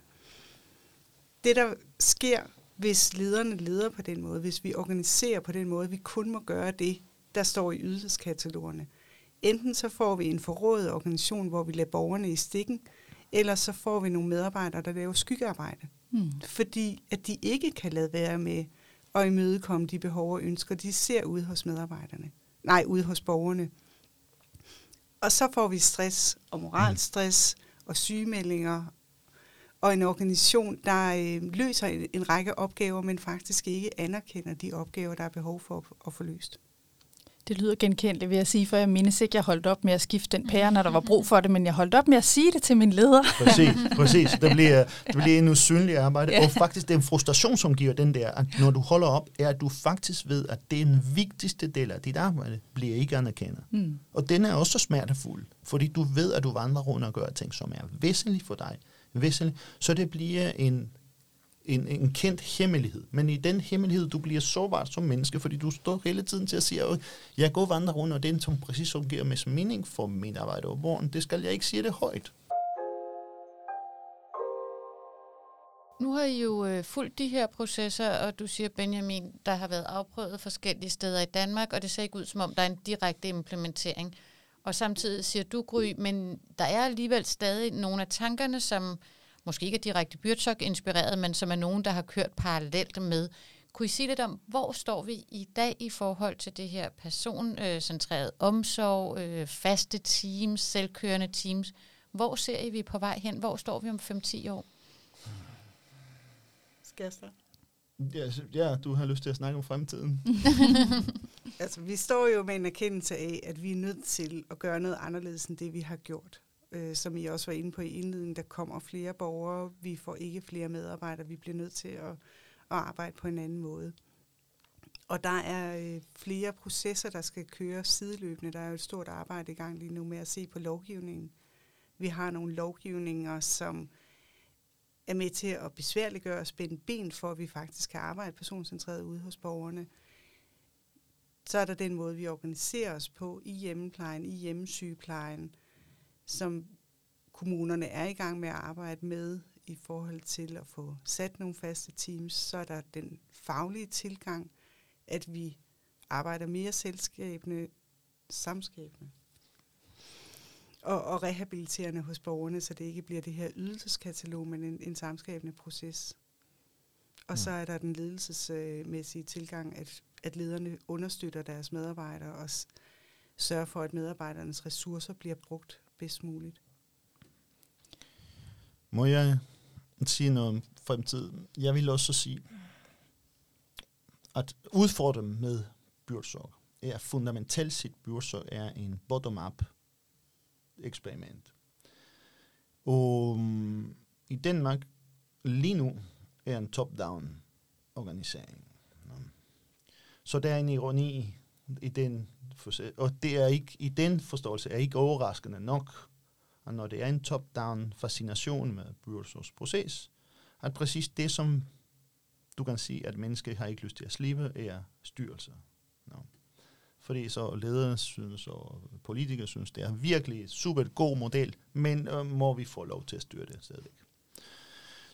Det, der sker, hvis lederne leder på den måde, hvis vi organiserer på den måde, vi kun må gøre det, der står i ydelseskatalogerne. Enten så får vi en forrådet organisation, hvor vi lader borgerne i stikken, eller så får vi nogle medarbejdere, der laver skyggearbejde. Mm. Fordi at de ikke kan lade være med at imødekomme de behov og ønsker, de ser ud hos medarbejderne. Nej, ude hos borgerne. Og så får vi stress og moralstress og sygemeldinger og en organisation, der øh, løser en, en række opgaver, men faktisk ikke anerkender de opgaver, der er behov for at, at få løst. Det lyder genkendeligt, vil jeg sige, for jeg mindes ikke, jeg holdt op med at skifte den pære, når der var brug for det, men jeg holdt op med at sige det til min leder. Præcis, præcis. Det bliver, det bliver en usynlig arbejde. Ja. Og faktisk, det er en frustration, som giver den der, at når du holder op, er, at du faktisk ved, at det den vigtigste del af dit arbejde, bliver ikke anerkendt. Mm. Og den er også smertefuld, fordi du ved, at du vandrer rundt og gør ting, som er væsentligt for dig. Væsentligt. Så det bliver en en, en kendt hemmelighed. Men i den hemmelighed, du bliver sårbar som menneske, fordi du står hele tiden til at sige, at jeg går vandre rundt, og den, som præcis fungerer giver mest mening for min arbejde og borgen, det skal jeg ikke sige det højt. Nu har I jo øh, fulgt de her processer, og du siger, Benjamin, der har været afprøvet forskellige steder i Danmark, og det ser ikke ud, som om der er en direkte implementering. Og samtidig siger du, Gry, men der er alligevel stadig nogle af tankerne, som måske ikke er direkte Byrtsok inspireret, men som er nogen, der har kørt parallelt med. Kunne I sige lidt om, hvor står vi i dag i forhold til det her personcentreret omsorg, øh, faste teams, selvkørende teams? Hvor ser I vi på vej hen? Hvor står vi om 5-10 år? Skal jeg starte? Ja, ja, du har lyst til at snakke om fremtiden. altså, vi står jo med en erkendelse af, at vi er nødt til at gøre noget anderledes end det, vi har gjort øh, som I også var inde på i indledningen, der kommer flere borgere, vi får ikke flere medarbejdere, vi bliver nødt til at, at arbejde på en anden måde. Og der er øh, flere processer, der skal køre sideløbende. Der er jo et stort arbejde i gang lige nu med at se på lovgivningen. Vi har nogle lovgivninger, som er med til at besværliggøre og spænde ben for, at vi faktisk kan arbejde personcentreret ude hos borgerne. Så er der den måde, vi organiserer os på i hjemmeplejen, i hjemmesygeplejen, som kommunerne er i gang med at arbejde med i forhold til at få sat nogle faste teams, så er der den faglige tilgang, at vi arbejder mere selskabende, samskabende og, og rehabiliterende hos borgerne, så det ikke bliver det her ydelseskatalog, men en, en samskabende proces. Og så er der den ledelsesmæssige tilgang, at, at lederne understøtter deres medarbejdere og sørger for, at medarbejdernes ressourcer bliver brugt bedst muligt. Må jeg sige noget om fremtiden? Jeg vil også sige, at udfordringen med byrdsorg er fundamentalt set, byrdsorg er en bottom-up eksperiment. Og mm, i Danmark lige nu er en top-down organisering. Så der er en ironi i den og det er ikke, i den forståelse er ikke overraskende nok, at når det er en top-down fascination med Bursos proces, at præcis det, som du kan sige, at mennesker har ikke lyst til at slippe, er styrelse. No. Fordi så ledere synes, og politikere synes, det er virkelig et super god model, men øh, må vi få lov til at styre det stadigvæk.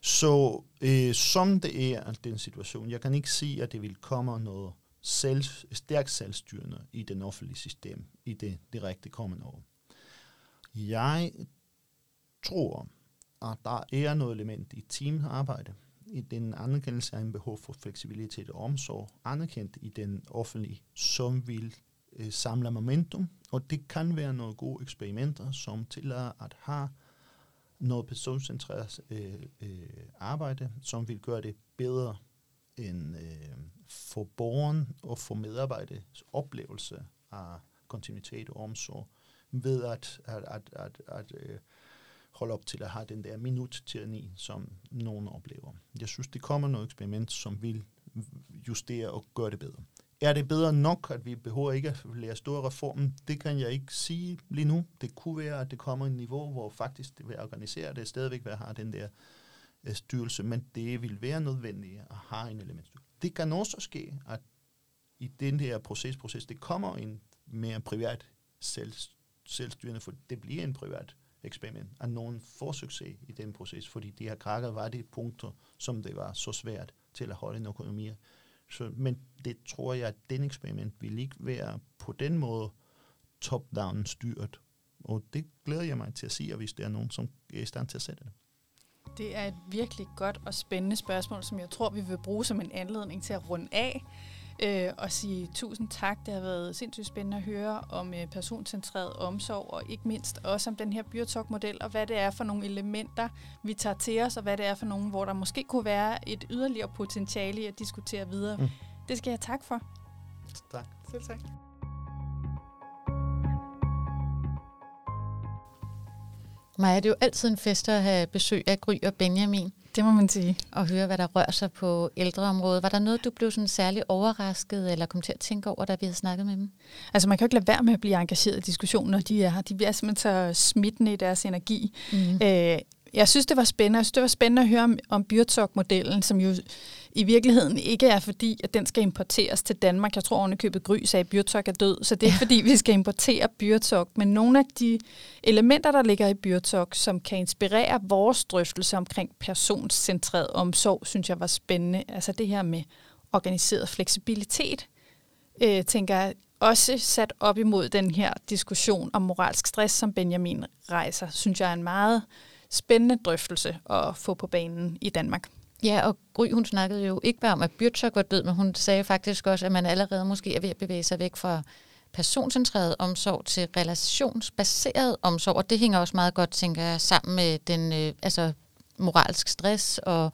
Så øh, som det er den situation, jeg kan ikke sige, at det vil komme noget selv, stærkt selvstyrende i den offentlige system i det direkte kommende år. Jeg tror, at der er noget element i teamarbejde, i den anerkendelse af en behov for fleksibilitet og omsorg, anerkendt i den offentlige, som vil øh, samle momentum, og det kan være nogle gode eksperimenter, som tillader at have noget personcentreret øh, øh, arbejde, som vil gøre det bedre en øh, for borgeren og for medarbejders oplevelse af kontinuitet og omsorg ved at, at, at, at, at øh, holde op til at have den der minut til ni, som nogen oplever. Jeg synes, det kommer noget eksperiment, som vil justere og gøre det bedre. er det bedre nok, at vi behøver ikke at lære store reformen? Det kan jeg ikke sige lige nu. Det kunne være, at det kommer et niveau, hvor faktisk det vil organisere det, stadigvæk vil have den der øh, Øh, styrelse, men det vil være nødvendigt at have en elementstyrelse. Det kan også ske, at i den her proces, proces det kommer en mere privat selv, selvstyrende, for det bliver en privat eksperiment, at nogen får succes i den proces, fordi de her krakker var de punkter, som det var så svært til at holde en økonomi. Så, men det tror jeg, at den eksperiment vil ikke være på den måde top-down styret. Og det glæder jeg mig til at sige, hvis der er nogen, som er i stand til at sætte det. Det er et virkelig godt og spændende spørgsmål, som jeg tror, vi vil bruge som en anledning til at runde af øh, og sige tusind tak. Det har været sindssygt spændende at høre om øh, personcentreret omsorg, og ikke mindst også om den her Byrtok-model, og hvad det er for nogle elementer, vi tager til os, og hvad det er for nogle, hvor der måske kunne være et yderligere potentiale i at diskutere videre. Mm. Det skal jeg tak for. Tak. Selv tak. Maja, det er jo altid en fest at have besøg af Gry og Benjamin. Det må man sige. Og høre, hvad der rører sig på ældreområdet. Var der noget, du blev sådan særlig overrasket, eller kom til at tænke over, da vi havde snakket med dem? Altså, man kan jo ikke lade være med at blive engageret i diskussionen, når de er her. De bliver simpelthen så smittende i deres energi. Mm. Øh, jeg synes, det var spændende. Jeg synes, det var spændende at høre om, om Byrtok-modellen, som jo i virkeligheden ikke er fordi, at den skal importeres til Danmark. Jeg tror ovenikøbet Gry sagde, at Byrtok er død, så det er ja. fordi, vi skal importere Byrtok. Men nogle af de elementer, der ligger i Byrtok, som kan inspirere vores drøftelse omkring personscentreret omsorg, synes jeg var spændende. Altså det her med organiseret fleksibilitet, øh, tænker jeg, også sat op imod den her diskussion om moralsk stress, som Benjamin rejser, synes jeg er en meget spændende drøftelse at få på banen i Danmark. Ja, og Gry, hun snakkede jo ikke bare om, at Byrtok var død, men hun sagde faktisk også, at man allerede måske er ved at bevæge sig væk fra personcentreret omsorg til relationsbaseret omsorg, og det hænger også meget godt, tænker jeg, sammen med den øh, altså moralsk stress og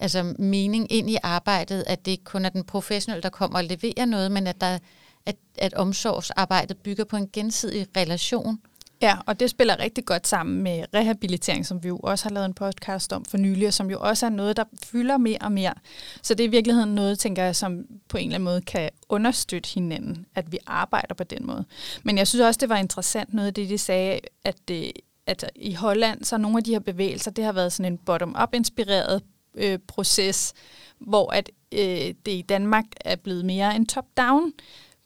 altså mening ind i arbejdet, at det ikke kun er den professionelle, der kommer og leverer noget, men at, der, at, at omsorgsarbejdet bygger på en gensidig relation. Ja, og det spiller rigtig godt sammen med rehabilitering, som vi jo også har lavet en podcast om for nylig, og som jo også er noget, der fylder mere og mere. Så det er i virkeligheden noget, tænker jeg, som på en eller anden måde kan understøtte hinanden, at vi arbejder på den måde. Men jeg synes også, det var interessant noget af det, de sagde, at, det, at i Holland, så nogle af de her bevægelser, det har været sådan en bottom-up inspireret øh, proces, hvor at øh, det i Danmark er blevet mere en top-down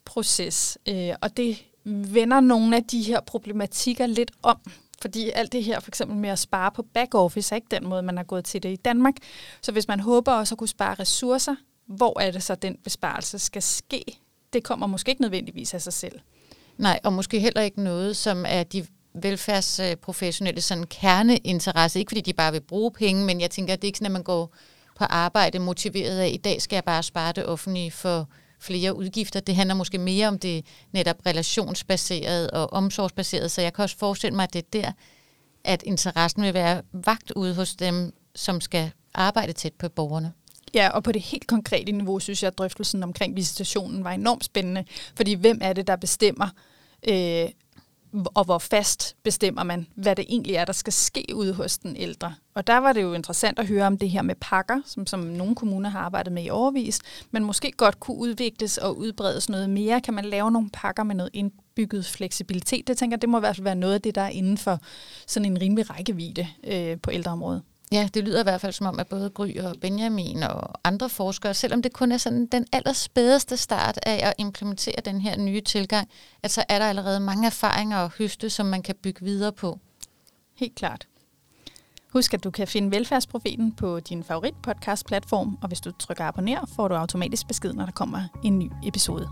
proces. Øh, og det vender nogle af de her problematikker lidt om. Fordi alt det her, for eksempel med at spare på back-office, er ikke den måde, man har gået til det i Danmark. Så hvis man håber også at kunne spare ressourcer, hvor er det så, den besparelse skal ske? Det kommer måske ikke nødvendigvis af sig selv. Nej, og måske heller ikke noget, som er de velfærdsprofessionelle sådan kerneinteresse. Ikke fordi de bare vil bruge penge, men jeg tænker, at det er ikke sådan, at man går på arbejde motiveret af, i dag skal jeg bare spare det offentlige for flere udgifter. Det handler måske mere om det netop relationsbaseret og omsorgsbaseret, så jeg kan også forestille mig, at det er der, at interessen vil være vagt ude hos dem, som skal arbejde tæt på borgerne. Ja, og på det helt konkrete niveau, synes jeg, at drøftelsen omkring visitationen var enormt spændende. Fordi hvem er det, der bestemmer, øh, og hvor fast bestemmer man, hvad det egentlig er, der skal ske ude hos den ældre. Og der var det jo interessant at høre om det her med pakker, som, som nogle kommuner har arbejdet med i overvis, men måske godt kunne udvikles og udbredes noget mere. Kan man lave nogle pakker med noget indbygget fleksibilitet? Det tænker jeg, det må i hvert fald være noget af det, der er inden for sådan en rimelig rækkevidde øh, på ældreområdet. Ja, det lyder i hvert fald som om, at både Gry og Benjamin og andre forskere, selvom det kun er sådan den allerspædeste start af at implementere den her nye tilgang, at så er der allerede mange erfaringer og høste, som man kan bygge videre på. Helt klart. Husk, at du kan finde Velfærdsprofeten på din favorit podcast platform, og hvis du trykker abonner, får du automatisk besked, når der kommer en ny episode.